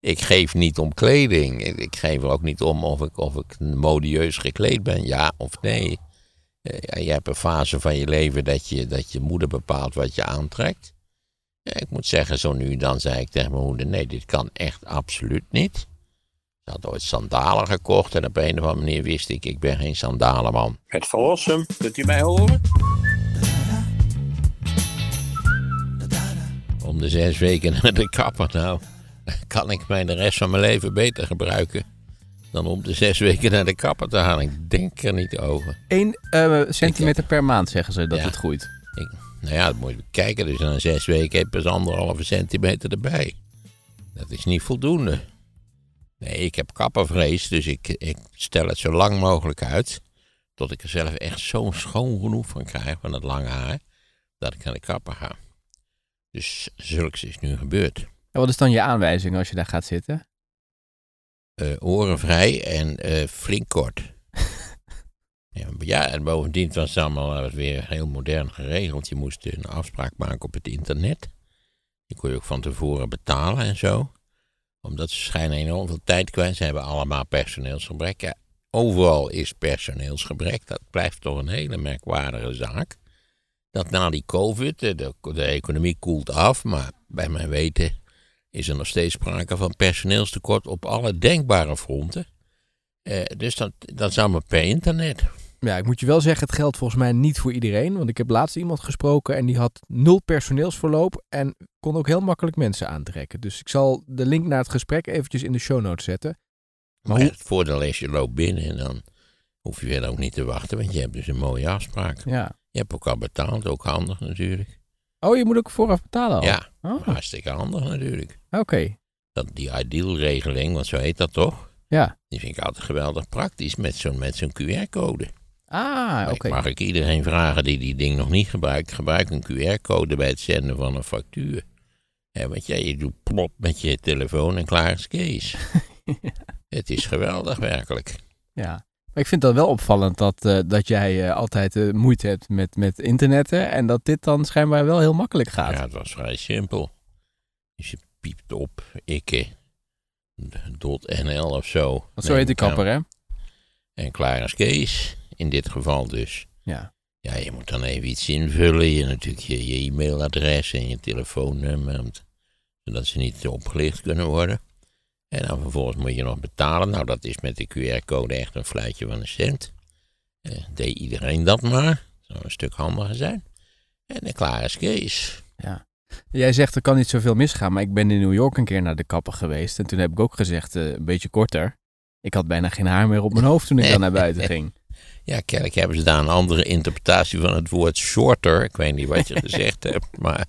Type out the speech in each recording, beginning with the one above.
Ik geef niet om kleding. Ik, geef er ook niet om of ik, of ik modieus gekleed ben, ja of nee. Eh, je hebt een fase van je leven dat je, dat je moeder bepaalt wat je aantrekt. Ik moet zeggen, zo nu dan zei ik tegen mijn moeder: nee, dit kan echt absoluut niet. Ze had ooit sandalen gekocht en op een of andere manier wist ik: ik ben geen sandalenman. Het verlossen, kunt u mij horen? Om de zes weken naar de kapper, nou, kan ik mij de rest van mijn leven beter gebruiken dan om de zes weken naar de kapper te gaan. Ik denk er niet over. 1 centimeter per maand zeggen ze dat Ja. het groeit. Ik, nou ja, dat moet je kijken. Dus na zes weken heb je pas anderhalve centimeter erbij. Dat is niet voldoende. Nee, ik heb kappervrees, dus ik, ik stel het zo lang mogelijk uit. Tot ik er zelf echt zo schoon genoeg van krijg, van het lange haar, dat ik naar de kapper ga. Dus zulks is nu gebeurd. En wat is dan je aanwijzing als je daar gaat zitten? Oren vrij en eh, flink kort. ja, en bovendien was het allemaal eh, weer heel modern geregeld. Je moest een afspraak maken op het internet. Die kon je ook van tevoren betalen en zo. Omdat ze schijnen enorm veel tijd kwijt. Ze hebben allemaal personeelsgebrek. Ja, overal is personeelsgebrek. Dat blijft toch een hele merkwaardige zaak. Dat na die COVID, de, de economie koelt af, maar bij mijn weten is er nog steeds sprake van personeelstekort op alle denkbare fronten. Eh, dus dat, dat is allemaal per internet. Ja, ik moet je wel zeggen, het geldt volgens mij niet voor iedereen. Want ik heb laatst iemand gesproken en die had nul personeelsverloop en kon ook heel makkelijk mensen aantrekken. Dus ik zal de link naar het gesprek eventjes in de show notes zetten. Maar Maar hoe- het voordeel is, je loopt binnen en dan hoef je verder ook niet te wachten, want je hebt dus een mooie afspraak. Ja. Je hebt ook al betaald, ook handig natuurlijk. Oh, je moet ook vooraf betalen al? Ja, Oh, hartstikke handig natuurlijk. oké. Dat, die ideal-regeling, want zo heet dat toch? Ja. Die vind ik altijd geweldig praktisch met zo'n met zo'n QR-code. Ah, oké. Mag ik iedereen vragen die die ding nog niet gebruikt, gebruik een QR-code bij het zenden van een factuur. Ja, want jij, je doet plop met je telefoon en klaar is Kees. Het is geweldig werkelijk. Ja. Maar ik vind dat wel opvallend dat, eh, dat jij eh, altijd eh, moeite hebt met, met internetten en dat dit dan schijnbaar wel heel makkelijk gaat. Ja, het was vrij simpel. Dus je piept op ikke .nl of zo. Want zo heet de kapper, hè? En klaar is Kees, in dit geval dus. Ja. Ja, je moet dan even iets invullen. Je natuurlijk je, je e-mailadres en je telefoonnummer. Zodat ze niet opgelicht kunnen worden. En dan vervolgens moet je nog betalen. Nou, dat is met de QR-code echt een fluitje van een cent. Eh, deed iedereen dat maar. Zou een stuk handiger zijn. En dan klaar is Kees. Ja. Jij zegt er kan niet zoveel misgaan, maar ik ben in New York een keer naar de kapper geweest. En toen heb ik ook gezegd, eh, een beetje korter. Ik had bijna geen haar meer op mijn hoofd toen ik dan naar buiten ging. Ja, kennelijk hebben ze daar een andere interpretatie van het woord shorter. Ik weet niet wat je gezegd hebt, maar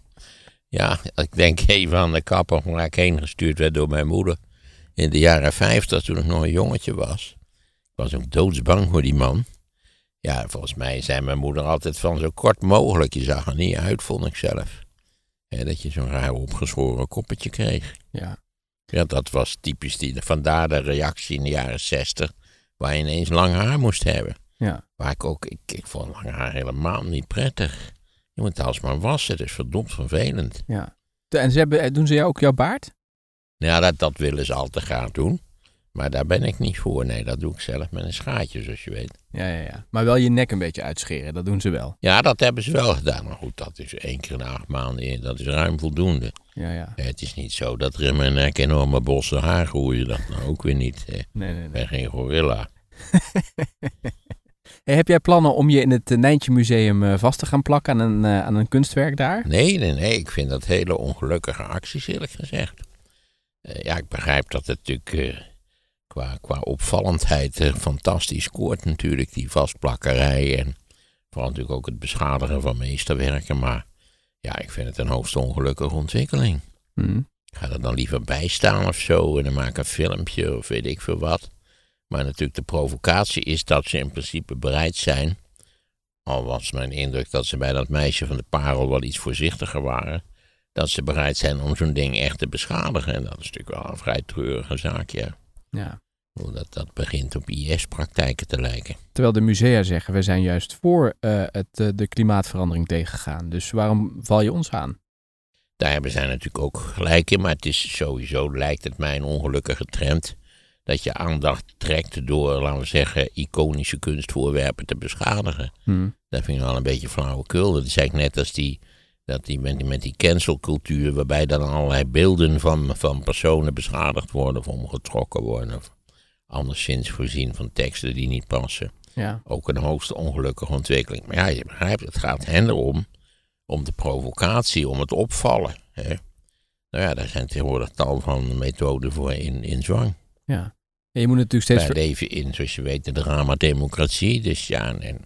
ja, ik denk even aan de kapper waar ik heen gestuurd werd door mijn moeder. In de jaren 50, toen ik nog een jongetje was. Ik was ook doodsbang voor die man. Ja, volgens mij zei mijn moeder altijd van zo kort mogelijk. Je zag er niet uit, vond ik zelf. Dat je zo'n raar opgeschoren koppetje kreeg. Ja. Ja, dat was typisch die, vandaar de reactie in de jaren 60, waar je ineens lang haar moest hebben. Ja. Waar ik ook, ik, ik vond lang haar helemaal niet prettig. Je moet het alsmaar wassen, dat is verdomd vervelend. ja. En ze hebben, doen ze jou ook jouw baard? Nou, dat, dat willen ze al te graag doen. Maar daar ben ik niet voor. Nee, dat doe ik zelf met een schaartje, zoals je weet. Ja, ja, ja. Maar wel je nek een beetje uitscheren, dat doen ze wel. Ja, dat hebben ze wel gedaan. Maar goed, dat is één keer in acht maanden. Dat is ruim voldoende. Ja, ja. Het is niet zo dat er in mijn nek enorme bossen haar groeien. Dat nou ook weer niet. hè. Nee, nee, Ik nee. ben geen gorilla. Hey, heb jij plannen om je in het eh, Nijntje Museum eh, vast te gaan plakken aan een, eh, aan een kunstwerk daar? Nee, nee, nee. Ik vind dat hele ongelukkige acties, eerlijk gezegd. Eh, ja, ik begrijp dat het natuurlijk eh, qua, qua opvallendheid eh, fantastisch scoort natuurlijk, die vastplakkerij. En vooral natuurlijk ook het beschadigen van meesterwerken. Maar ja, ik vind het een hoogst ongelukkige ontwikkeling. Hm. Ik ga er dan liever bij staan of zo en dan maak een filmpje of weet ik veel wat. Maar natuurlijk de provocatie is dat ze in principe bereid zijn. Al was mijn indruk dat ze bij dat meisje van de parel wel iets voorzichtiger waren. Dat ze bereid zijn om zo'n ding echt te beschadigen. En dat is natuurlijk wel een vrij treurige zaak, ja. Ja. Hoe Dat, begint op IS-praktijken te lijken. Terwijl de musea zeggen, we zijn juist voor eh, het, eh, de klimaatverandering tegengegaan. Dus waarom val je ons aan? Daar hebben zij natuurlijk ook gelijk in, maar het is sowieso, lijkt het mij een ongelukkige trend, dat je aandacht trekt door, laten we zeggen, iconische kunstvoorwerpen te beschadigen. Hm. Dat vind ik wel een beetje flauwekul. Dat is eigenlijk net als die, dat die, met, die- met die cancelcultuur, waarbij dan allerlei beelden van, van personen beschadigd worden of omgetrokken worden. Of anderszins voorzien van teksten die niet passen. Ja. Ook een hoogst ongelukkige ontwikkeling. Maar ja, je begrijpt, het gaat hen erom, om de provocatie, om het opvallen. Hè? Nou ja, daar zijn tegenwoordig tal van methoden voor in, in zwang. ja. En je moet natuurlijk steeds... Wij leven in, zoals je weet, de drama-democratie. Dus ja, en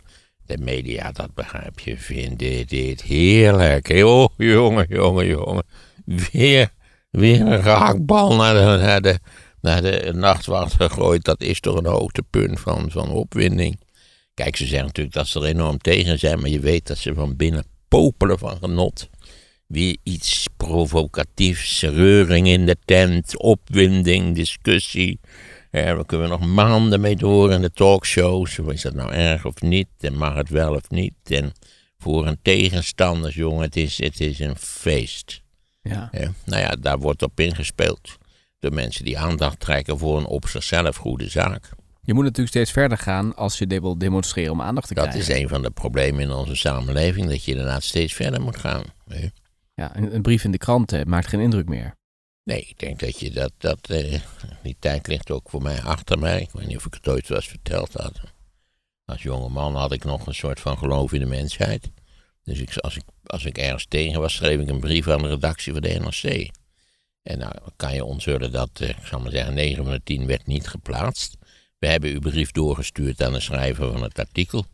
de media, dat begrijp je, vinden dit heerlijk. Oh, jongen, jongen, jongen. Weer, weer een raakbal naar de, naar de, nachtwacht gegooid. Dat is toch een hoogtepunt van, van opwinding. Kijk, ze zeggen natuurlijk dat ze er enorm tegen zijn, maar je weet dat ze van binnen popelen van genot. Weer iets provocatiefs, reuring in de tent, opwinding, discussie. Ja, daar kunnen we nog maanden mee door in de talkshows. Is dat nou erg of niet? En mag het wel of niet? En voor een tegenstanders, jongen, het is, het is een feest. Ja. Nou ja, daar wordt op ingespeeld. Door mensen die aandacht trekken voor een op zichzelf goede zaak. Je moet natuurlijk steeds verder gaan als je de- wil demonstreren om aandacht te Dat krijgen. is een van de problemen in onze samenleving, dat je inderdaad steeds verder moet gaan. Ja, een, een brief in de krant maakt geen indruk meer. Nee, ik denk dat je dat, dat eh, die tijd ligt ook voor mij achter mij. Ik weet niet of ik het ooit eens verteld had. Als jonge man had ik nog een soort van geloof in de mensheid. Dus ik, als, ik, als ik ergens tegen was, schreef ik een brief aan de redactie van de NRC. En nou kan je onthullen dat, eh, ik zal maar zeggen, 9 van de 10 werd niet geplaatst. We hebben uw brief doorgestuurd aan de schrijver van het artikel.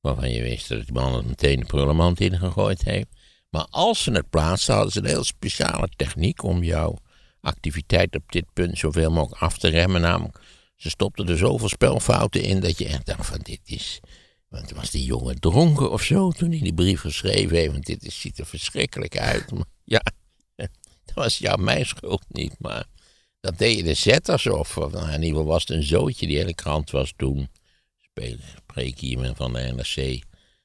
Waarvan je wist dat die man het meteen de prullenmand ingegooid heeft. Maar als ze het plaatsten, hadden ze een heel speciale techniek om jouw activiteit op dit punt zoveel mogelijk af te remmen. Namelijk, ze stopten er zoveel spelfouten in dat je echt dacht van dit is... Want was die jongen dronken of zo toen hij die brief geschreven heeft? Want dit is, ziet er verschrikkelijk uit. Ja, dat was ja mijn schuld niet. Maar dat deden de zetters of, nou, in ieder geval was het een zootje. Die hele krant was toen, spreek hier van de NRC,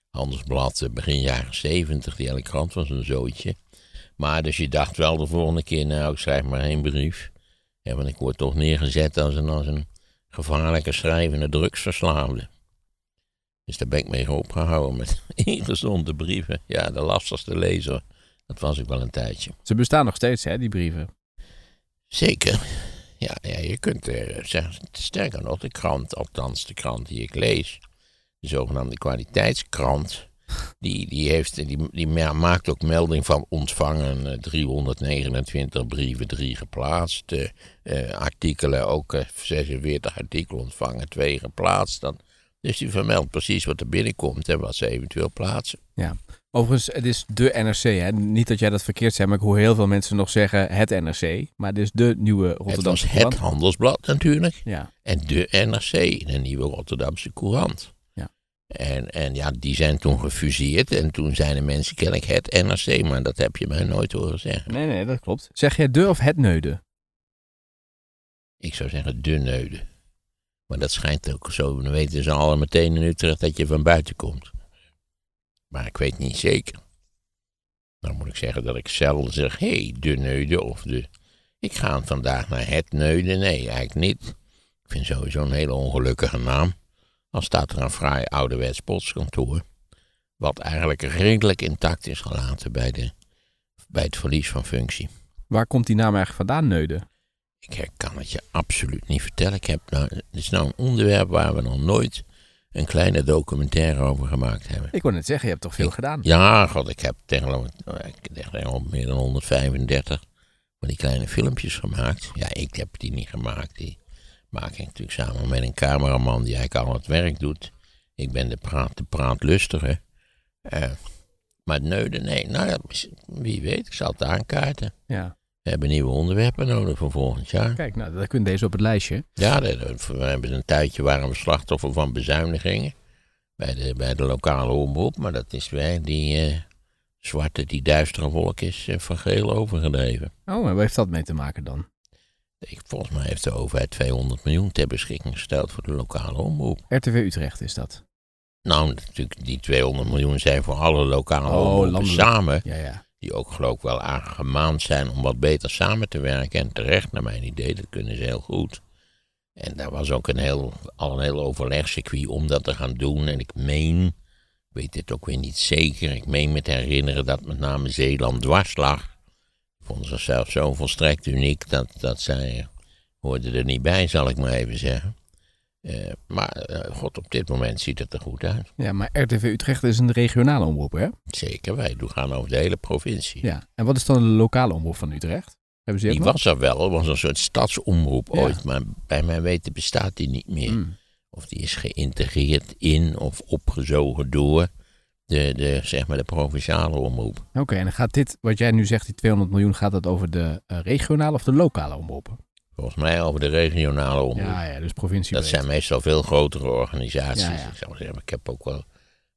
Handelsblad, eh, begin jaren zeventig. Die hele krant was een zootje. Maar dus je dacht wel de volgende keer, nou ik schrijf maar één brief. Ja, want ik word toch neergezet als een, als een gevaarlijke schrijvende drugsverslaafde. Dus daar ben ik mee opgehouden met ingezonde brieven. Ja, de lastigste lezer. Dat was ik wel een tijdje. Ze bestaan nog steeds, hè, die brieven. Zeker. Ja, ja je kunt eh, zeggen, sterker nog, de krant, althans de krant die ik lees, de zogenaamde kwaliteitskrant, die, die, heeft, die, die ma- maakt ook melding van ontvangen eh, 329 brieven, 3 geplaatst, eh, eh, artikelen, ook eh, 46 artikelen ontvangen, 2 geplaatst. Dan, dus die vermeldt precies wat er binnenkomt en wat ze eventueel plaatsen. Overigens, het is de NRC. Hè? Niet dat jij dat verkeerd zei, maar ik hoor heel veel mensen nog zeggen het NRC. Maar het is de nieuwe Het was Rotterdamse het handelsblad natuurlijk. Ja, En de NRC, de nieuwe Rotterdamse Courant. En, en ja, die zijn toen gefuseerd en toen zijn de mensen kennelijk het NRC, maar dat heb je mij nooit horen zeggen. nee, nee, dat klopt. Zeg jij de of het neude? Ik zou zeggen de neude. Maar dat schijnt ook zo, dan weten ze al meteen in Utrecht dat je van buiten komt. Maar ik weet niet zeker. Dan moet ik zeggen dat ik zelden zeg, hé, hey, de neude of de... Ik ga vandaag naar het neude, nee, eigenlijk niet. Ik vind sowieso een hele ongelukkige naam. Dan staat er een fraai ouderwets postskantoor. Wat eigenlijk redelijk intact is gelaten bij, de, bij het verlies van functie. Waar komt die naam eigenlijk vandaan, neude? Ik kan het je absoluut niet vertellen. Ik heb nou, het is nou een onderwerp waar we nog nooit een kleine documentaire over gemaakt hebben. Ik wou net zeggen, je hebt toch veel Ik- gedaan? Ja, god, ik heb tegen, ik denk tegen meer dan 135 van die kleine filmpjes gemaakt. Ja, ik heb die niet gemaakt. Die maak ik natuurlijk samen met een cameraman die eigenlijk al het werk doet. Ik ben de, praat, de praatlustige. Eh, maar het neude, nee, nou ja, wie weet, ik zal het aankaarten. Ja. We hebben nieuwe onderwerpen nodig voor volgend jaar. Kijk, nou, dat kun je deze op het lijstje. Ja, we hebben een tijdje waren we slachtoffer van bezuinigingen bij de, bij de lokale omroep. Maar dat is weer die eh, zwarte, die duistere wolk is eh, van geel overgedreven. Oh, en waar heeft dat mee te maken dan? Ik, volgens mij heeft de overheid 200 miljoen ter beschikking gesteld voor de lokale omroep. RTV Utrecht is dat. Nou, natuurlijk, die 200 miljoen zijn voor alle lokale Oh, omroepen landelijk. samen. Ja, ja. Die ook geloof ik wel aangemaand zijn om wat beter samen te werken. En terecht, naar mijn idee, dat kunnen ze heel goed. En daar was ook een heel, al een heel overlegcircuit om dat te gaan doen. En ik meen, ik weet dit ook weer niet zeker, ik meen me te herinneren dat met name Zeeland dwars lag. Vonden zichzelf zo volstrekt uniek dat, dat zij hoorden er niet bij, zal ik maar even zeggen. Eh, maar eh, god, op dit moment ziet het er goed uit. Ja, maar RTV Utrecht is een regionale omroep, hè? Zeker, wij doen gaan over de hele provincie. Ja. En wat is dan de lokale omroep van Utrecht? Hebben ze die nog? was er wel, het was een soort stadsomroep Ja. ooit, maar bij mijn weten bestaat die niet meer. Hmm. Of die is geïntegreerd in of opgezogen door de, de, zeg maar de provinciale omroep. Oké, en dan gaat dit, wat jij nu zegt, die 200 miljoen, gaat dat over de eh, regionale of de lokale omroepen? Volgens mij over de regionale omroep. Ja, ja, dus provincie. dat zijn meestal veel grotere organisaties. Ja, ja. Ik, zou zeggen, ik heb ook wel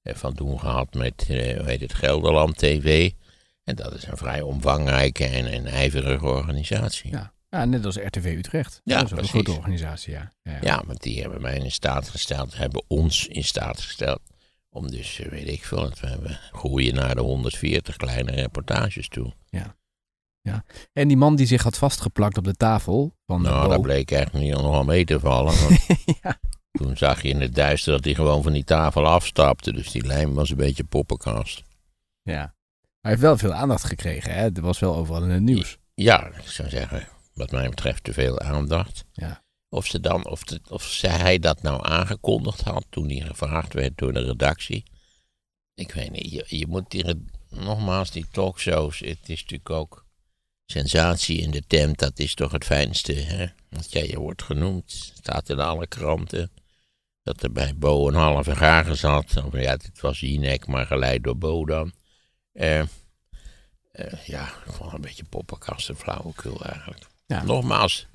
eh, van doen gehad met eh, hoe heet het, Gelderland TV. En dat is een vrij omvangrijke en, en ijverige organisatie. Ja. ja, net als RTV Utrecht. Ja, dat is ook een grote organisatie, ja. ja, ja. Ja, want die hebben mij in staat gesteld, hebben ons in staat gesteld. Om dus, eh, weet ik veel, we hebben groeien naar de 140 kleine reportages toe. En die man die zich had vastgeplakt op de tafel van Nou, dat bleek eigenlijk niet nogal mee te vallen. Ja. toen zag je in het duister dat hij gewoon van die tafel afstapte. Dus die lijm was een beetje poppenkast. ja. Hij heeft wel veel aandacht gekregen, hè? Er was wel overal in het nieuws. Ja, ik zou zeggen, wat mij betreft te veel aandacht. Ja. Of, ze dan, of, de, of ze- hij dat nou aangekondigd had toen hij gevraagd werd door de redactie. Ik weet niet, je, je moet die, nogmaals, die talkshows, het is natuurlijk ook sensatie in de tent, dat is toch het fijnste. Hè? Dat jij je wordt genoemd, staat in alle kranten. Dat er bij Bo een halve gagen zat. Of ja, dit was Jinek, maar geleid door Bo dan. Eh, eh, ja, ik vond het een beetje poppenkast en flauwekul eigenlijk. Ja. Nogmaals,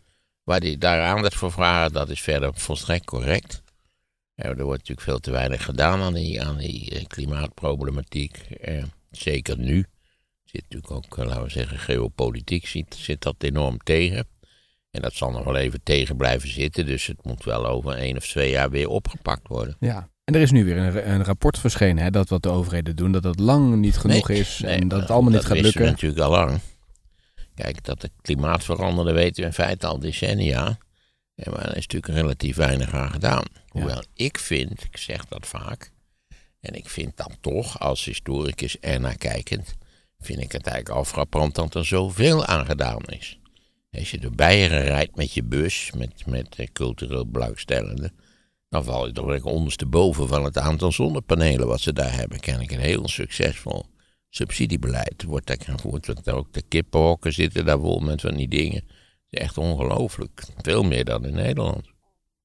waar hij daar aandacht voor vragen, dat is verder volstrekt correct. Er wordt natuurlijk veel te weinig gedaan aan die, aan die eh, klimaatproblematiek. Eh, zeker nu. Zit natuurlijk ook, eh, laten we zeggen, geopolitiek zit, zit dat enorm tegen. En dat zal nog wel even tegen blijven zitten. Dus het moet wel over één of twee jaar weer opgepakt worden. Ja. En er is nu weer een, een rapport verschenen, hè? Dat wat de overheden doen, dat dat lang niet genoeg Nee, is. nee, en dat het allemaal niet dat gaat wisten lukken. we natuurlijk al lang. Kijk, dat het klimaat veranderde weten we in feite al decennia. En maar er is natuurlijk relatief weinig aan gedaan. Hoewel ik vind, ik zeg dat vaak, en ik vind dan toch als historicus ernaar kijkend, vind ik het eigenlijk al frappant dat er zoveel aan gedaan is. Als je door Beieren rijdt met je bus, met, met eh, cultureel belangstellenden, dan val je toch ondersteboven van het aantal zonnepanelen wat ze daar hebben. Kennelijk een heel succesvol subsidiebeleid wordt daar gevoerd. Want ook de kippenhokken zitten daar vol met van die dingen. Het is echt ongelooflijk. Veel meer dan in Nederland.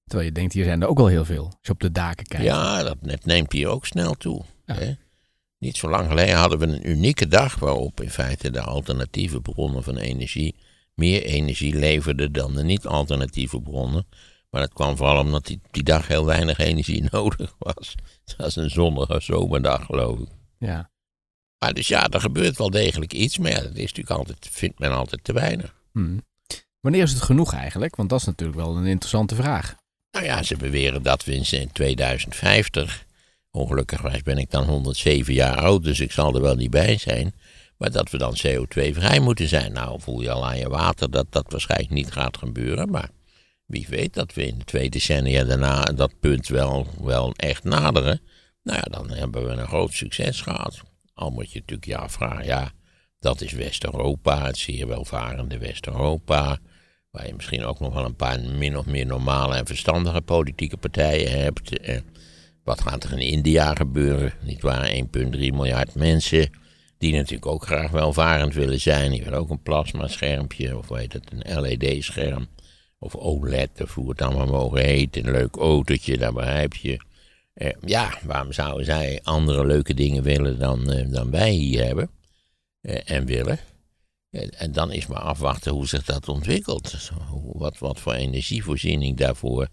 Terwijl je denkt, hier zijn er ook wel heel veel. Als je op de daken kijkt. Ja, dat net neemt hier ook snel toe. Ja. Hè? Niet zo lang geleden hadden we een unieke dag waarop in feite de alternatieve bronnen van energie meer energie leverden dan de niet-alternatieve bronnen. Maar dat kwam vooral omdat die, die dag heel weinig energie nodig was. Het was een zonnige zomerdag, geloof ik. Ja. Maar dus ja, er gebeurt wel degelijk iets, maar ja, dat is natuurlijk altijd, vindt men altijd te weinig. Hm. Wanneer is het genoeg eigenlijk? Want dat is natuurlijk wel een interessante vraag. Nou ja, ze beweren dat we in 2050, ongelukkig ben ik dan 107 jaar oud, dus ik zal er wel niet bij zijn, maar dat we dan CO2-vrij moeten zijn. Nou, voel je al aan je water dat dat waarschijnlijk niet gaat gebeuren, maar wie weet dat we in de twee decennia daarna dat punt wel, wel echt naderen. Nou ja, dan hebben we een groot succes gehad. Al moet je natuurlijk je afvragen, ja, dat is West-Europa, het zeer welvarende West-Europa. Waar je misschien ook nog wel een paar min of meer normale en verstandige politieke partijen hebt. Eh, wat gaat er in India gebeuren? Niet waar, 1,3 miljard mensen. Die natuurlijk ook graag welvarend willen zijn. Die willen ook een plasmaschermpje, of heet het, een LED-scherm. Of OLED, of hoe het allemaal mogen heten. Een leuk autootje, dat begrijp je. Eh, ja, waarom zouden zij andere leuke dingen willen dan, eh, dan wij hier hebben? Eh, en willen? En, dan is maar afwachten hoe zich dat ontwikkelt. Wat, wat voor energievoorziening daarvoor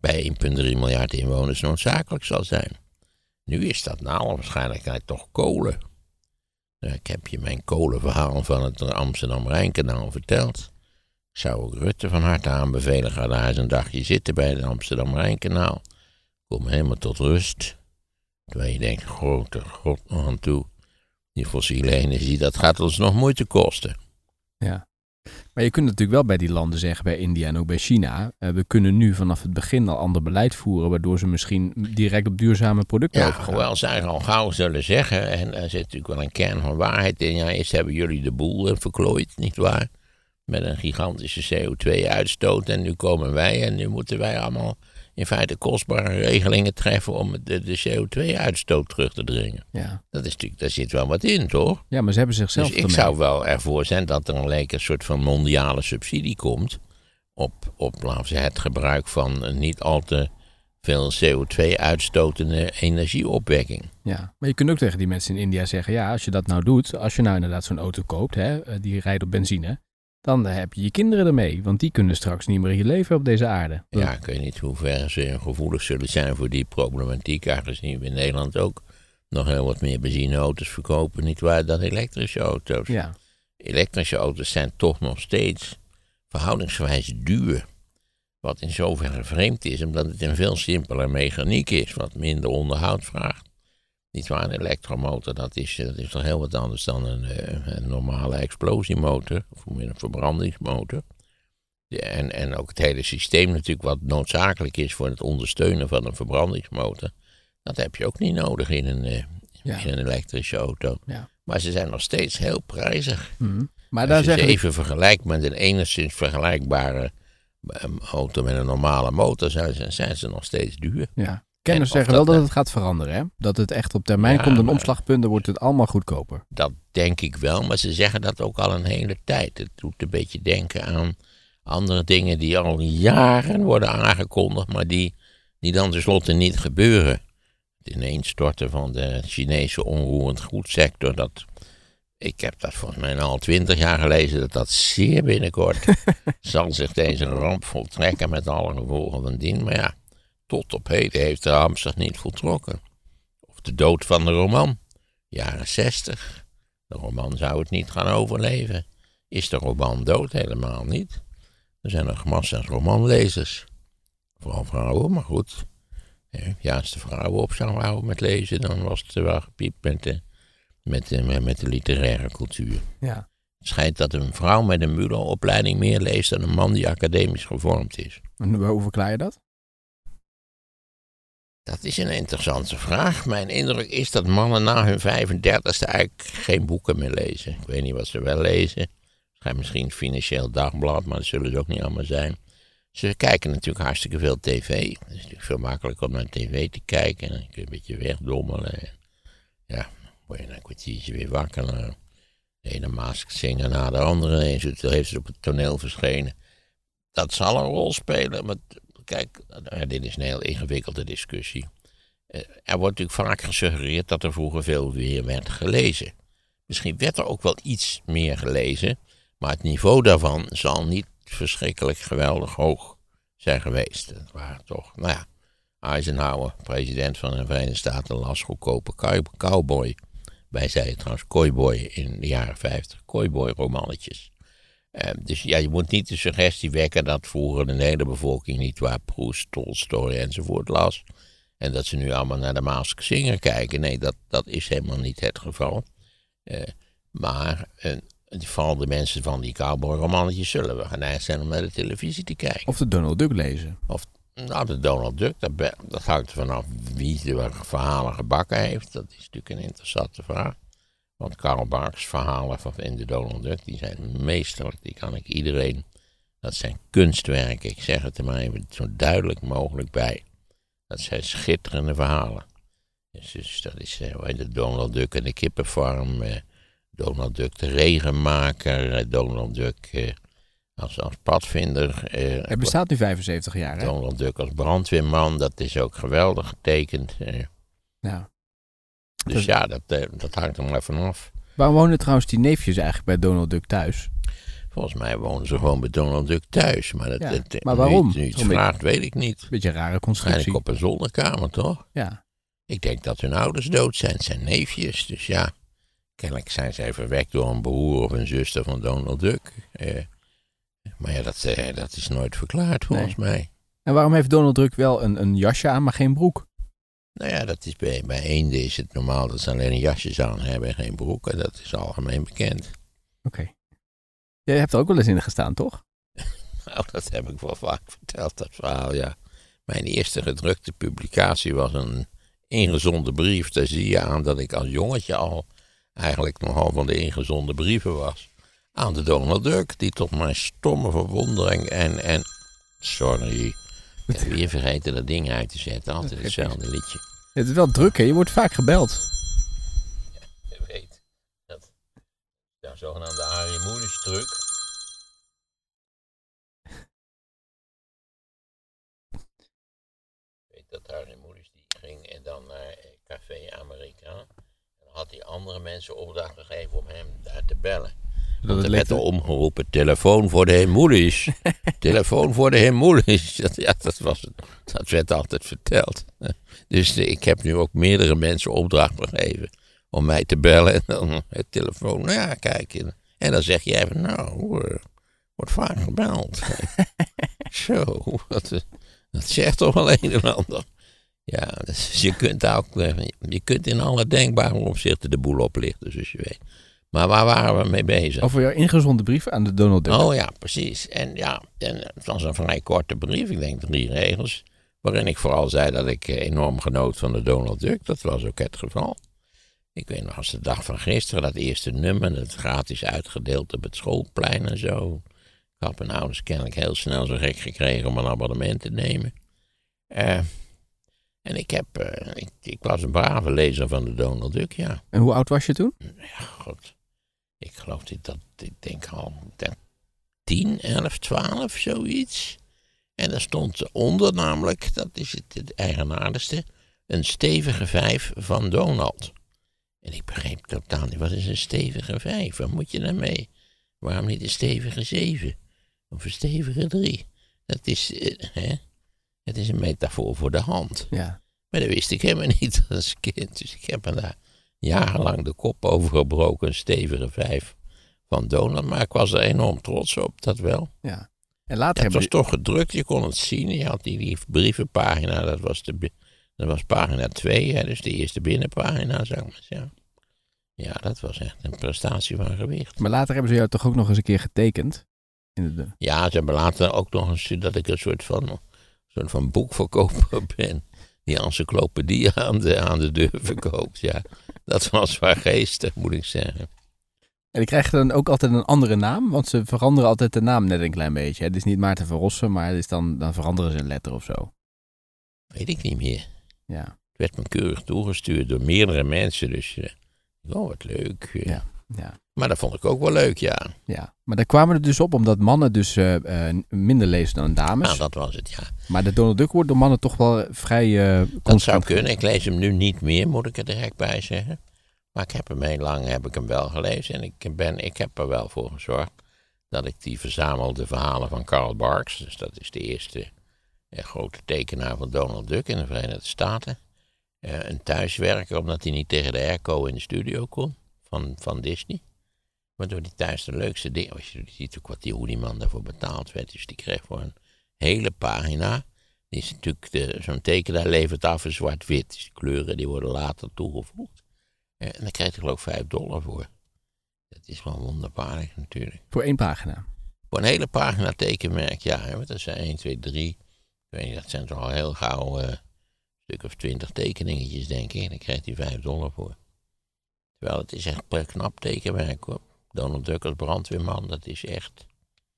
bij 1,3 miljard inwoners noodzakelijk zal zijn. Nu is dat nou alle waarschijnlijkheid toch kolen. Nou, ik heb je mijn kolenverhaal van het Amsterdam-Rijnkanaal verteld. Ik zou ook Rutte van harte aanbevelen, ga daar eens een dagje zitten bij het Amsterdam-Rijnkanaal. Kom helemaal tot rust. Terwijl je denkt, grote god nog aan toe. die fossiele energie, dat gaat ons nog moeite kosten. Ja. Maar je kunt natuurlijk wel bij die landen zeggen, bij India en ook bij China, eh, we kunnen nu vanaf het begin al ander beleid voeren, waardoor ze misschien direct op duurzame producten Ja, overgaan. hoewel zij al gauw zullen zeggen, en er zit natuurlijk wel een kern van waarheid in. Ja, eerst hebben jullie de boel eh, verklooid, nietwaar? Met een gigantische CO2-uitstoot. En nu komen wij en nu moeten wij allemaal in feite kostbare regelingen treffen om de, de CO2-uitstoot terug te dringen. Ja. Dat is natuurlijk, daar zit wel wat in, toch? ja, maar ze hebben zichzelf dus ik zou wel ervoor zijn dat er een leek een soort van mondiale subsidie komt op, op laten we het gebruik van niet al te veel CO2-uitstotende energieopwekking. Ja, maar je kunt ook tegen die mensen in India zeggen, ja, als je dat nou doet, als je nou inderdaad zo'n auto koopt, hè, eh, die rijdt op benzine, dan heb je je kinderen ermee, want die kunnen straks niet meer hier leven op deze aarde. Ja, ik weet niet hoe ver ze gevoelig zullen zijn voor die problematiek, aangezien we in Nederland ook nog heel wat meer benzineauto's verkopen, niet waar, dan elektrische auto's. Ja, Elektrische auto's zijn toch nog steeds verhoudingsgewijs duur. Wat in zoverre vreemd is, omdat het een veel simpeler mechaniek is, wat minder onderhoud vraagt. Niet waar, een elektromotor, dat is, eh, dat is toch heel wat anders dan een, eh, een normale explosiemotor, of een verbrandingsmotor. Ja, en, en ook het hele systeem natuurlijk, wat noodzakelijk is voor het ondersteunen van een verbrandingsmotor. Dat heb je ook niet nodig in een, eh, Ja. in een elektrische auto. Ja. Maar ze zijn nog steeds heel prijzig. Mhm. maar Als je ze zeggen even vergelijkt met een enigszins vergelijkbare auto met een normale motor, zijn ze, zijn ze nog steeds duur. ja. Kenners zeggen wel dat, het gaat veranderen, hè? Dat het echt op termijn Ja, komt, een omslagpunt, dan wordt het allemaal goedkoper. Dat denk ik wel, maar ze zeggen dat ook al een hele tijd. Het doet een beetje denken aan andere dingen die al jaren worden aangekondigd, maar die, die dan tenslotte niet gebeuren. Het ineenstorten van de Chinese onroerend goedsector, dat, ik heb dat volgens mij al twintig jaar gelezen, dat dat zeer binnenkort zal zich deze ramp voltrekken met alle gevolgen van dien. Maar ja, tot op heden heeft de zich niet voltrokken. Of de dood van de roman, jaren zestig. De roman zou het niet gaan overleven. Is de roman dood? Helemaal niet. Er zijn nog massa's romanlezers. Vooral vrouwen, maar goed. Ja, als de vrouwen op zouden houden met lezen, dan was het wel gepiept met de, met de, met- de literaire cultuur. Ja. Het schijnt dat een vrouw met een MULO-opleiding meer leest dan een man die academisch gevormd is. En hoe verklaar je dat? Dat is een interessante vraag. Mijn indruk is dat mannen na hun 35ste eigenlijk geen boeken meer lezen. Ik weet niet wat ze wel lezen. Misschien Financieel Dagblad, maar dat zullen ze ook niet allemaal zijn. Ze kijken natuurlijk hartstikke veel tv. Het is natuurlijk veel makkelijker om naar tv te kijken. En dan kun je een beetje wegdommelen. En ja, word je na een kwartiertje weer wakker. De ene mask zingen na de andere. Eens heeft ze op het toneel verschenen. Dat zal een rol spelen. Maar kijk, eh, dit is een heel ingewikkelde discussie. Eh, Er wordt natuurlijk vaak gesuggereerd dat er vroeger veel meer werd gelezen. Misschien werd er ook wel iets meer gelezen, maar het niveau daarvan zal niet verschrikkelijk geweldig hoog zijn geweest. Het waren toch, nou ja, Eisenhower, president van de Verenigde Staten, las goedkope cow- cowboy. Wij zeiden trouwens cowboy in de jaren 50, cowboy romannetjes. Eh, dus ja, je moet niet de suggestie wekken dat vroeger de hele bevolking niet waar Proust, Tolstoy enzovoort las. En dat ze nu allemaal naar de Mask Singer kijken. Nee, dat, dat is helemaal niet het geval. Eh, maar eh, vooral de mensen van die cowboy-romannetjes zullen we geneigd zijn om naar de televisie te kijken. Of de Donald Duck lezen. Of nou, de Donald Duck, dat, dat hangt er vanaf wie de verhalen gebakken heeft. Dat is natuurlijk een interessante vraag. Want Karl Barks verhalen van in de Donald Duck, die zijn meesterlijk. Die kan ik iedereen, dat zijn kunstwerken. Ik zeg het er maar even zo duidelijk mogelijk bij. Dat zijn schitterende verhalen. Dus, dus dat is eh, heet het, Donald Duck en de kippenfarm. eh, Donald Duck de regenmaker. eh, Donald Duck eh, als, als padvinder. eh, Hij bestaat nu 75 jaar, hè? Donald Duck als brandweerman, dat is ook geweldig getekend. eh. Ja. Dus Dus- ja, dat, eh, dat hangt er maar vanaf. Waar wonen trouwens die neefjes eigenlijk bij Donald Duck thuis? Volgens mij wonen ze gewoon bij Donald Duck thuis. Maar, dat, Ja, dat- maar nu- waarom? Nu beetje- vraagt, weet ik niet. Beetje een rare constructie. op een zolderkamer, toch? Ja. Ik denk dat hun ouders dood zijn. Het zijn neefjes, dus ja. Kennelijk zijn zij verwekt door een broer of een zuster van Donald Duck. Eh, maar ja, dat, eh, dat is nooit verklaard volgens mij. En waarom heeft Donald Duck wel een, een jasje aan, maar geen broek? Nou ja, dat is bij, bij eenden is het normaal dat ze alleen jasjes aan hebben en geen broeken. Dat is algemeen bekend. Oké. Jij hebt er ook wel eens in gestaan, toch? Nou, dat heb ik wel vaak verteld, dat verhaal, ja. Mijn eerste gedrukte publicatie was een ingezonde brief. Daar zie je aan dat ik als jongetje al eigenlijk nogal van de ingezonde brieven was. Aan de Donald Duck, die tot mijn stomme verwondering en... en sorry, ik heb weer vergeten dat ding uit te zetten. Altijd hetzelfde liedje. Het is wel druk, hè? Je wordt vaak gebeld. Je weet, dat, dat zogenaamde Harry Moeders truc... Ik weet dat Harry Moeders die ging en dan naar Café Amerika. En dan had hij andere mensen opdracht gegeven om hem daar te bellen. Dat het er er omgeroepen, telefoon voor de heer Moeders. telefoon voor de. Dat, ja, dat, was, dat werd altijd verteld. Dus ik heb nu ook meerdere mensen opdracht gegeven om mij te bellen. En dan het telefoon, nou ja, kijk. En, en dan zeg jij van, nou, eh, wordt vaak gebeld. Zo, dat, eh, dat zegt toch wel een en ander. Ja, dus je kunt ook, eh, je kunt in alle denkbare opzichten de boel oplichten, zoals je weet. Maar waar waren we mee bezig? Over jouw ingezonde brief aan de Donald Duck. Oh ja, precies. En ja, en het was een vrij korte brief, ik denk drie regels. Waarin ik vooral zei dat ik eh, enorm genoot van de Donald Duck. Dat was ook het geval. Ik weet nog als de dag van gisteren, dat eerste nummer, dat gratis uitgedeeld op het schoolplein en zo. Ik had mijn ouders kennelijk heel snel zo gek gekregen om een abonnement te nemen. Eh, en ik, heb, eh, ik, ik was een brave lezer van de Donald Duck, ja. En hoe oud was je toen? Ja, god. Ik geloof dit, dat, ik denk al dat 10, 11, 12, zoiets. En daar stond onder namelijk, dat is het, het eigenaardigste, een stevige vijf van Donald. En ik begreep totaal niet, wat is een stevige vijf? Wat moet je daarmee? Waarom niet een stevige zeven? Of een stevige drie? Dat is, eh, hè? Het is een metafoor voor de hand. Ja. Maar dat wist ik helemaal niet als kind. Dus ik heb me daar jarenlang de kop over gebroken. Een stevige vijf van Donald. Maar ik was er enorm trots op, dat wel. ja. En later Ja, het was toch gedrukt, je kon het zien. Je had die, die brievenpagina, dat was, de, dat was pagina 2, hè, dus de eerste binnenpagina, ik maar zeggen. Ja, dat was echt een prestatie van gewicht. Maar later hebben ze jou toch ook nog eens een keer getekend? In de, Ja, ze hebben later ook nog eens dat ik een soort van, soort van boekverkoper ben. Die encyclopedie aan de, aan de deur verkoopt. Ja, dat was wel geestig, moet ik zeggen. En die krijgen dan ook altijd een andere naam? Want ze veranderen altijd de naam net een klein beetje. Het is niet Maarten van Rossen, maar het is dan, dan veranderen ze een letter of zo. Weet ik niet meer. Ja. Het werd me keurig toegestuurd door meerdere mensen. Dus, eh, oh, wat leuk. eh. Ja. Ja. Maar dat vond ik ook wel leuk, ja. ja. Maar daar kwamen er dus op omdat mannen dus eh, eh, minder lezen dan dames. Nou, dat was het, ja. Maar de Donald Duck wordt door mannen toch wel vrij eh Dat zou kunnen. Ik lees hem nu niet meer, moet ik er direct bij zeggen. Maar ik heb hem heel lang heb ik hem wel gelezen. En ik, ben, ik heb er wel voor gezorgd dat ik die verzamelde verhalen van Karl Barks. Dus dat is de eerste eh, grote tekenaar van Donald Duck in de Verenigde Staten. eh, een thuiswerker, omdat hij niet tegen de airco in de studio kon van, van Disney. Waardoor hij thuis de leukste dingen... Als je ziet ook wat die, hoe die man daarvoor betaald werd. Dus die kreeg voor een hele pagina... Die is natuurlijk, de- zo'n tekenaar levert af in zwart-wit. Dus die kleuren die worden later toegevoegd. En daar krijgt hij geloof ik 5 dollar voor. Dat is wel wonderbaarlijk natuurlijk. voor één pagina. Voor een hele pagina tekenmerk, ja. hè, Want dat zijn 1, 2, 3. Ik weet niet, dat zijn toch al heel gauw eh, een stuk of 20 tekeningetjes, denk ik. En daar krijgt hij 5 dollar voor. Terwijl het is echt knap tekenwerk hoor. Donald Duck als brandweerman, dat is echt...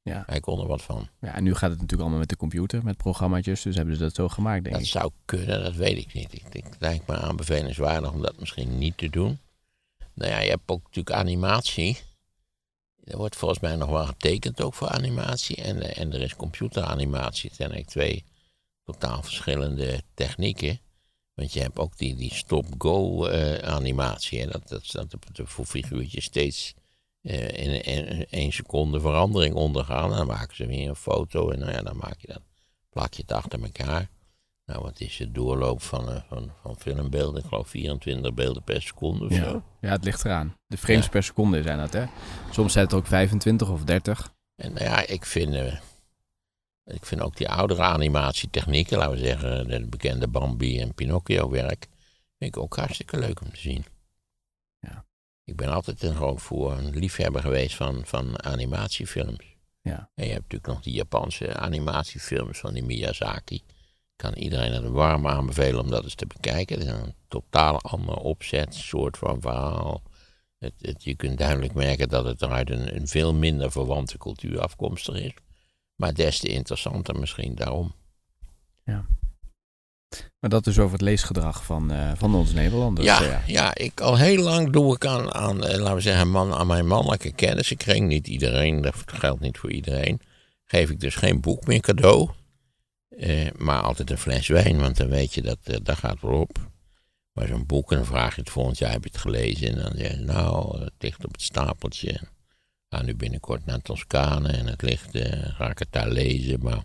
Ja. Hij kon er wat van. ja, en nu gaat het natuurlijk allemaal met de computer, met programmaatjes. Dus hebben ze dat zo gemaakt, denk Dat ik. zou kunnen, dat weet ik niet. Ik, ik het lijkt me aanbevelenswaardig om dat misschien niet te doen. Nou ja, je hebt ook natuurlijk animatie. Er wordt volgens mij nog wel getekend ook voor animatie. En, eh, en er is computeranimatie. Het zijn eigenlijk twee totaal verschillende technieken. Want je hebt ook die, die stop-go eh, animatie. Hè? Dat, dat, dat de- voor figuurtjes steeds eh, in, in één seconde verandering ondergaan. En dan maken ze weer een foto en nou ja, dan maak je dat, plak je het achter elkaar. Nou, wat is de doorloop van, eh, van, van filmbeelden? Ik geloof 24 beelden per seconde of zo. Ja. ja, het ligt eraan. De frames Ja. per seconde zijn dat, hè? Soms zijn het ook 25 of 30. En nou ja, ik vind. Ik vind ook die oudere animatietechnieken, laten we zeggen, de bekende Bambi en Pinocchio werk, vind ik ook hartstikke leuk om te zien. Ja. Ik ben altijd een groot voor een liefhebber geweest van, van animatiefilms. Ja. En je hebt natuurlijk nog die Japanse animatiefilms van die Miyazaki. Kan iedereen het warm aanbevelen om dat eens te bekijken. Het is een totaal andere opzet, soort van verhaal. Het, het, je kunt duidelijk merken dat het uit een, een veel minder verwante cultuur afkomstig is. Maar des te interessanter misschien daarom. Maar dat is over het leesgedrag van, eh, van onze Nederlanders. Ja, eh, ja, ik al heel lang doe ik aan, aan eh, laten we zeggen, man, aan mijn mannelijke kennissenkring. Niet iedereen, dat geldt niet voor iedereen. Geef ik dus geen boek meer cadeau. Maar altijd een fles wijn, want dan weet je dat dat gaat wel op. Maar zo'n boek, en dan vraag je het volgend jaar, heb je het gelezen? En dan zeg je, nou, het ligt op het stapeltje. Ga nu binnenkort naar Toscane en het ligt, eh, ga ik het daar lezen. Maar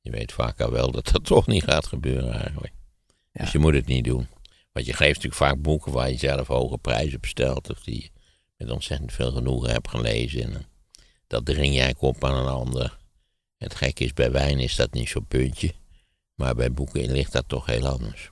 je weet vaak al wel dat dat toch niet gaat gebeuren eigenlijk. Ja. Dus je moet het niet doen. Want je geeft natuurlijk vaak boeken waar je zelf hoge prijzen op stelt. Of die je met ontzettend veel genoegen hebt gelezen. En eh, dat dring jij op aan een ander. Het gekke is, bij wijn is dat niet zo'n puntje. Maar bij boeken ligt dat toch heel anders.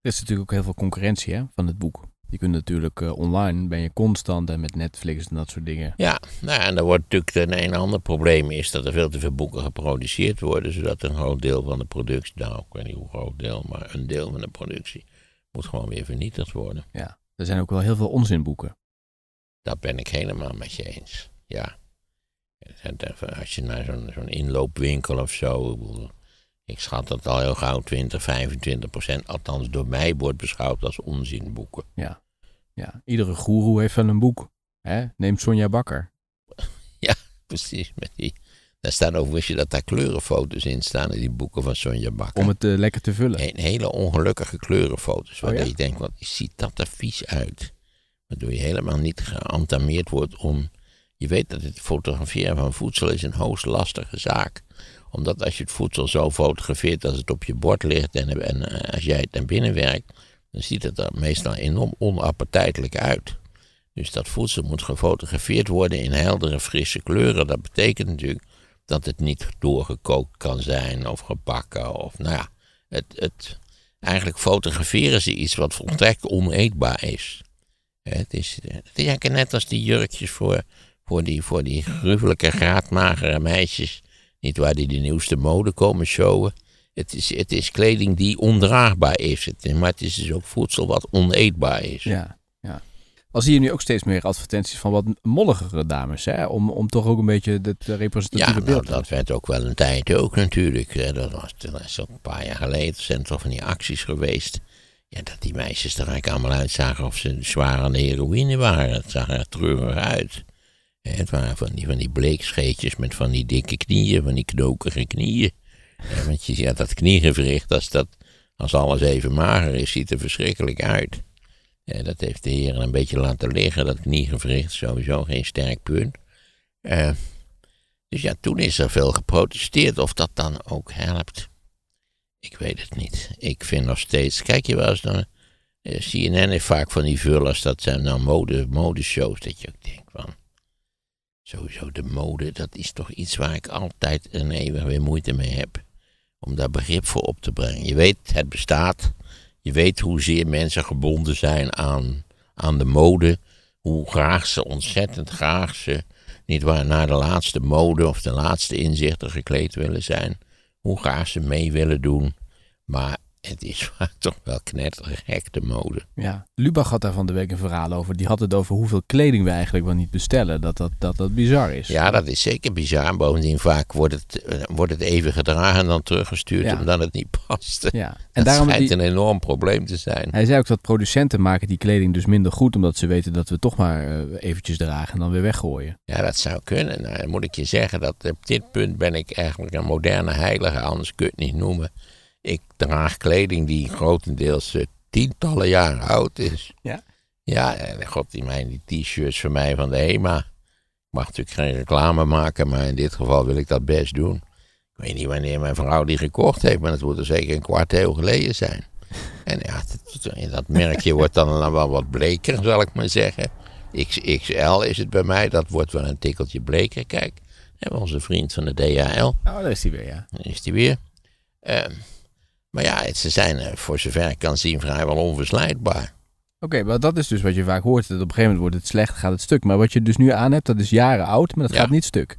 Er is natuurlijk ook heel veel concurrentie hè, van het boek. Je kunt natuurlijk eh, online, ben je constant en met Netflix en dat soort dingen. Ja, nou ja, en dan wordt natuurlijk een, een ander probleem is dat er veel te veel boeken geproduceerd worden. Zodat een groot deel van de productie, nou ik weet niet hoe groot deel, maar een deel van de productie moet gewoon weer vernietigd worden. Ja. Er zijn ook wel heel veel onzinboeken. Dat ben ik helemaal met je eens. Ja. Als je naar zo'n zo'n inloopwinkel of zo. Ik schat dat al heel gauw 20, 25 procent, althans door mij, wordt beschouwd als onzinboeken. Ja. Iedere goeroe heeft wel een boek. Hè? Neem Sonja Bakker. Precies. Met die, daar staan wist je dat daar kleurenfoto's in staan in die boeken van Sonja Bakker. Om het eh, lekker te vullen. Een hele ongelukkige kleurenfoto's. Waar Oh ja? je denkt, wat ziet dat er vies uit? Waardoor je helemaal niet geantameerd wordt om... Je weet dat het fotograferen van voedsel is een hoogst lastige zaak. Omdat als je het voedsel zo fotografeert als het op je bord ligt... en, en eh, als jij het naar binnen werkt... dan ziet het er meestal enorm onappetijtelijk uit. Dus dat voedsel moet gefotografeerd worden in heldere, frisse kleuren. Dat betekent natuurlijk dat het niet doorgekookt kan zijn of gebakken. Of, nou ja, het, het, eigenlijk fotograferen ze iets wat volstrekt oneetbaar is. Het is, het is eigenlijk net als die jurkjes voor, voor, die, voor die gruwelijke graadmagere meisjes. Niet waar die de nieuwste mode komen showen. Het is, het is kleding die ondraagbaar is. Maar het is dus ook voedsel wat oneetbaar is. Ja, ja. Al zie je nu ook steeds meer advertenties van wat molligere dames. Hè? Om, om toch ook een beetje het representatieve Ja, beeld nou, te dat werd ook wel een tijd ook natuurlijk. hè. Dat was, dat is ook een paar jaar geleden. Er zijn toch van die acties geweest. Ja, dat die meisjes er eigenlijk allemaal uitzagen of ze zwaar aan de heroïne waren. Het zag er treurig uit. Het waren van die, van die bleekscheetjes met van die dikke knieën, van die knokige knieën. Want je ziet dat kniegewricht, als, dat, als alles even mager is, ziet er verschrikkelijk uit. Dat heeft de heren een beetje laten liggen, dat kniegewricht. Sowieso geen sterk punt. Eh, dus ja, toen is er veel geprotesteerd. Of dat dan ook helpt, ik weet het niet. Ik vind nog steeds. Kijk je wel eens naar. eh, CNN heeft vaak van die vullers. Dat zijn nou mode, modeshows. Dat je ook denkt van. Sowieso de mode. Dat is toch iets waar ik altijd en eeuwig weer moeite mee heb. Om daar begrip voor op te brengen. Je weet, het bestaat. Je weet hoezeer mensen gebonden zijn aan, aan de mode. Hoe graag ze, ontzettend graag ze niet waar naar de laatste mode of de laatste inzichten gekleed willen zijn. Hoe graag ze mee willen doen. Maar het is vaak toch wel knettergek, de mode. Ja, Lubach had daar van de week een verhaal over. Die had het over hoeveel kleding we eigenlijk wel niet bestellen. Dat dat, dat, dat bizar is. Ja, dat is zeker bizar. Bovendien vaak wordt het, eh, wordt het even gedragen en dan teruggestuurd Ja. omdat het niet past. Ja. En En daarom dat schijnt die, een enorm probleem te zijn. hij zei ook dat producenten maken die kleding dus minder goed. Omdat ze weten dat we toch maar eh, eventjes dragen en dan weer weggooien. Ja, dat zou kunnen. Nou, dan moet ik je zeggen dat op dit punt ben ik eigenlijk een moderne heilige, anders kun je het niet noemen. Ik draag kleding die grotendeels eh, tientallen jaren oud is. Ja? Ja, en god, die mijn die t-shirts van mij van de HEMA. Ik mag natuurlijk geen reclame maken, maar in dit geval wil ik dat best doen. Ik weet niet wanneer mijn vrouw die gekocht heeft, maar het moet er zeker een kwart eeuw geleden zijn. En ja, dat, dat merkje wordt dan wel wat bleker, zal ik maar zeggen. XXL is het bij mij, dat wordt wel een tikkeltje bleker. Kijk, Hè, onze vriend van de DHL. Oh, daar is hij weer, ja. Is die weer. Ehm, maar ja, ze zijn eh, voor zover ik kan zien vrijwel onverslijdbaar. Oké, maar dat is dus wat je vaak hoort. Dat op een gegeven moment wordt het slecht, gaat het stuk. Maar wat je dus nu aan hebt, dat is jaren oud, maar dat Ja. gaat niet stuk.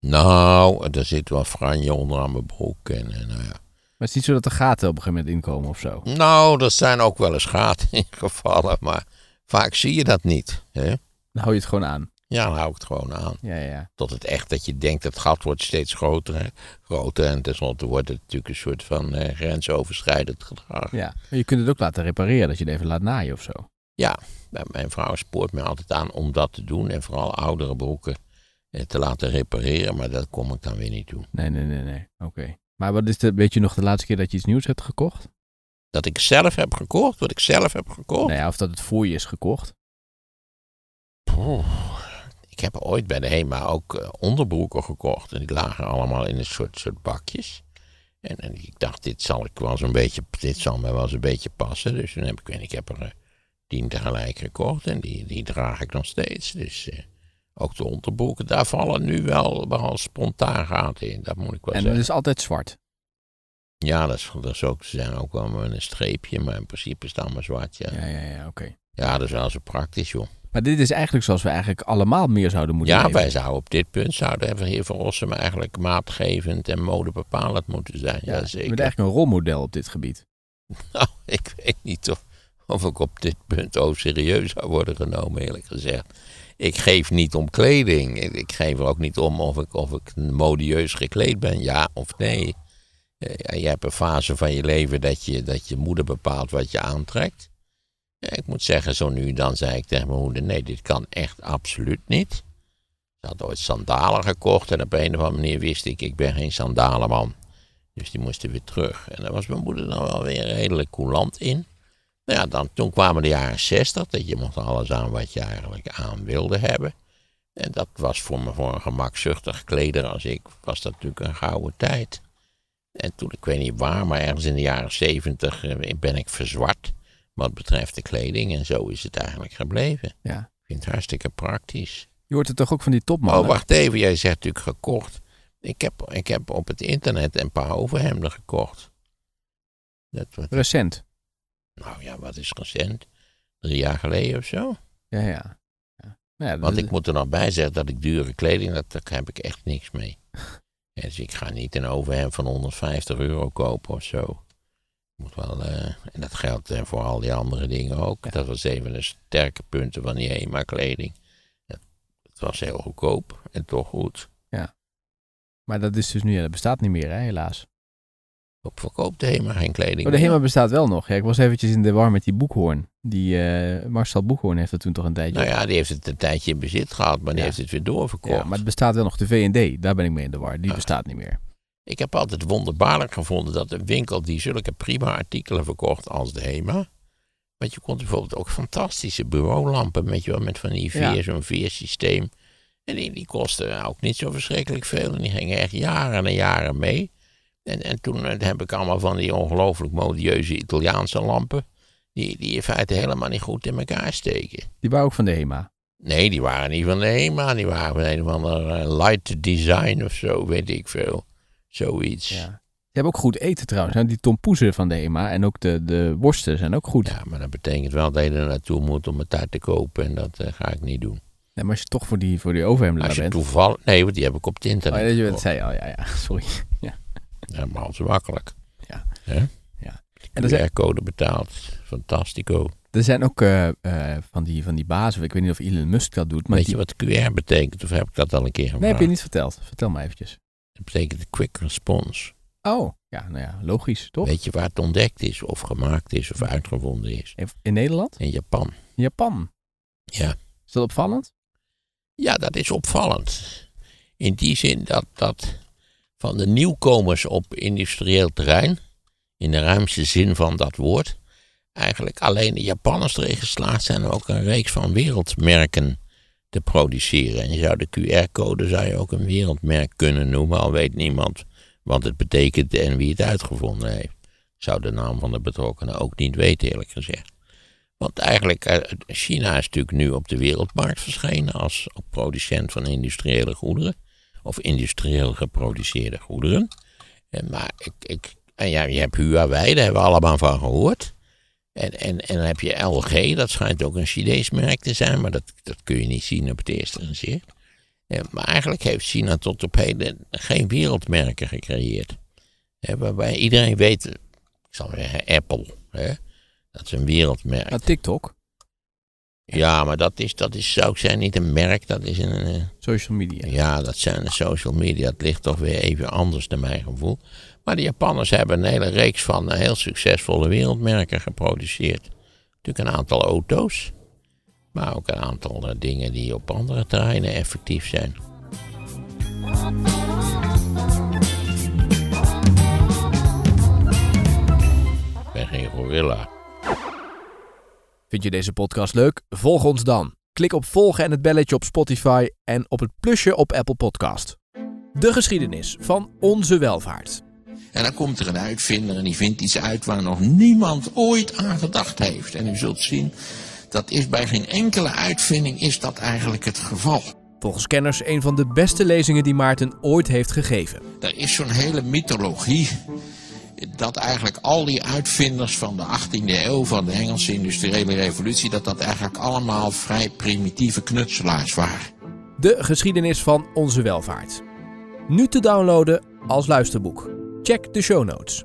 Nou, er zit wel franje onder aan mijn broek. En, en, nou ja. Maar het is niet zo dat er gaten op een gegeven moment inkomen of zo. Nou, er zijn ook wel eens gaten ingevallen, maar vaak zie je dat niet. Hè? Dan hou je het gewoon aan. Ja, dan hou ik het gewoon aan. Ja, ja. Tot het echt dat je denkt, het gat wordt steeds groter. Hè? groter en tenslotte wordt het natuurlijk een soort van eh, grensoverschrijdend gedrag. ja. Maar je kunt het ook laten repareren, dat je het even laat naaien of zo. Ja, mijn vrouw spoort me altijd aan om dat te doen. En vooral oudere broeken eh, te laten repareren. Maar dat kom ik dan weer niet doen. Nee, nee, nee, nee. Oké. Maar wat is de, weet je nog de laatste keer dat je iets nieuws hebt gekocht? Dat ik zelf heb gekocht, wat ik zelf heb gekocht. Nou ja, of dat het voor je is gekocht. Oeh, ik heb ooit bij de HEMA ook eh, onderbroeken gekocht. En die lagen allemaal in een soort, soort bakjes. En, en ik dacht, dit zal, ik wel zo'n beetje, dit zal me wel eens een beetje passen. Dus toen heb ik, ik heb er eh, tien tegelijk gekocht. En die, die draag ik nog steeds. Dus eh, ook de onderbroeken, daar vallen nu wel, wel spontaan gaten in. Dat moet ik wel En dat zeggen. is altijd zwart. Ja, dat is, dat is ook, ze zijn ook wel met een streepje. Maar in principe is het allemaal zwart, ja. Ja, ja, ja, oké. Ja, dat is wel zo praktisch, joh. Maar dit is eigenlijk zoals we eigenlijk allemaal meer zouden moeten Ja, leven. wij zouden op dit punt zouden de heer Van Rossum eigenlijk maatgevend en modebepalend moeten zijn. Ja, Ja, je bent zeker. eigenlijk een rolmodel op dit gebied. Nou, ik weet niet of, of ik op dit punt ook serieus zou worden genomen, eerlijk gezegd. Ik geef niet om kleding. Ik, geef er ook niet om of ik, of ik modieus gekleed ben, ja of nee. Eh, ja, je hebt een fase van je leven dat je, dat je moeder bepaalt wat je aantrekt. Ja, ik moet zeggen, zo nu dan zei ik tegen mijn moeder: nee, dit kan echt absoluut niet. Ze had ooit sandalen gekocht en op een of andere manier wist ik: ik ben geen sandalenman. Dus die moesten weer terug. En daar was mijn moeder dan wel weer redelijk coulant in. Nou ja, dan, toen kwamen de jaren zestig, dat je mocht alles aan wat je eigenlijk aan wilde hebben. En dat was voor me, voor een gemakzuchtig kleder als ik, was dat natuurlijk een gouden tijd. En toen, ik weet niet waar, maar ergens in de jaren zeventig eh, ben ik verzwart wat betreft de kleding. En zo is het eigenlijk gebleven. Ja. Ik vind het hartstikke praktisch. Je hoort het toch ook van die topmannen? Oh, wacht even. Jij zegt natuurlijk gekocht. Ik heb, ik heb op het internet een paar overhemden gekocht. Dat wordt, Recent. nou ja, wat is recent? Drie jaar geleden of zo. Ja, ja. ja. Nou ja, Want ik moet er nog bij zeggen dat ik dure kleding, dat, daar heb ik echt niks mee. Ja, dus ik ga niet een overhemd van 150 euro kopen of zo. Moet wel, eh, en dat geldt eh, voor al die andere dingen ook. Ja. Dat was een van de sterke punten van die HEMA-kleding. Het, het was heel goedkoop en toch goed. Maar dat is dus nu, ja, dat bestaat niet meer, hè, helaas. Op verkoopt de HEMA geen kleding Oh, de. HEMA bestaat wel nog. Ja, ik was eventjes in de war met die Boekhoorn. Die eh, Marcel Boekhoorn heeft dat toen toch een tijdje. Nou ja, die heeft het een tijdje in bezit gehad, maar die Ja. heeft het weer doorverkocht. Ja, maar het bestaat wel nog. De V&D, daar ben ik mee in de war. Die Ah. bestaat niet meer. Ik heb altijd wonderbaarlijk gevonden dat een winkel die zulke prima artikelen verkocht als de HEMA. Want je kon bijvoorbeeld ook fantastische bureaulampen, weet je wel, met van die veer, Ja. zo'n veersysteem. En die, die kostten ook niet zo verschrikkelijk veel. En die gingen echt jaren en jaren mee. En, en toen eh, heb ik allemaal van die ongelooflijk modieuze Italiaanse lampen. Die, die in feite helemaal niet goed in elkaar steken. Die waren ook van de HEMA. Nee, die waren niet van de HEMA. Die waren van een of ander eh, light design of zo, weet ik veel. Zoiets. Ja. Die hebben ook goed eten trouwens. hè. Die tompoezen van de HEMA en ook de, de worsten zijn ook goed. Ja, maar dat betekent wel dat je er naartoe moet om het daar te kopen. En dat eh, ga ik niet doen. Nee, maar als je toch voor die, voor die overhemden Als daar je bent. toevallig... Nee, want die heb ik op het Oh, internet. ja, dat gekocht. zei je al. Ja, ja, sorry. Helemaal zo makkelijk. Ja. Ja. En zijn, QR-code betaald. Fantastico. er zijn ook eh, eh, van, die, van die bazen. Ik weet niet of Elon Musk dat doet. Maar Weet die, je wat QR betekent? Of heb ik dat al een keer gevraagd? nee, heb je niet verteld. Vertel maar eventjes. Het betekent quick response. Oh, ja, nou ja, logisch, toch? Weet je waar het ontdekt is, of gemaakt is, of uitgevonden is? In Nederland? In Japan. Japan. Ja. Is dat opvallend? Ja, dat is opvallend. In die zin dat, dat van de nieuwkomers op industrieel terrein, in de ruimste zin van dat woord, eigenlijk alleen de Japanners erin geslaagd zijn om ook een reeks van wereldmerken te produceren. En je zou de QR-code zou je ook een wereldmerk kunnen noemen, al weet niemand wat het betekent en wie het uitgevonden heeft. Zou de naam van de betrokkenen ook niet weten, eerlijk gezegd. Want eigenlijk, eh, China is natuurlijk nu op de wereldmarkt verschenen als producent van industriële goederen. of industrieel geproduceerde goederen. En, maar ik, ik, ja, je hebt Huawei, daar hebben we allemaal van gehoord. En, en, en dan heb je LG, dat schijnt ook een Chinees merk te zijn, maar dat, dat kun je niet zien op het eerste gezicht. maar eigenlijk heeft China tot op heden geen wereldmerken gecreëerd. waarbij iedereen weet, ik zal zeggen Apple, hè, dat is een wereldmerk. Maar TikTok? Ja, maar dat is, dat is, zou ik zeggen, niet een merk, dat is een... Eh, social media. Ja, dat zijn de social media. Het ligt toch weer even anders naar mijn gevoel. Maar de Japanners hebben een hele reeks van eh, heel succesvolle wereldmerken geproduceerd. Natuurlijk een aantal auto's, maar ook een aantal eh, dingen die op andere terreinen effectief zijn. Ik ben geen gorilla. Vind je deze podcast leuk? Volg ons dan. Klik op volgen en het belletje op Spotify en op het plusje op Apple Podcast. De geschiedenis van onze welvaart. En dan komt er een uitvinder en die vindt iets uit waar nog niemand ooit aan gedacht heeft. En u zult zien, dat is bij geen enkele uitvinding is dat eigenlijk het geval. Volgens kenners een van de beste lezingen die Maarten ooit heeft gegeven. Er is zo'n hele mythologie dat eigenlijk al die uitvinders van de 18e eeuw, van de Engelse industriële revolutie, dat dat eigenlijk allemaal vrij primitieve knutselaars waren. De geschiedenis van onze welvaart. Nu te downloaden als luisterboek. Check de show notes.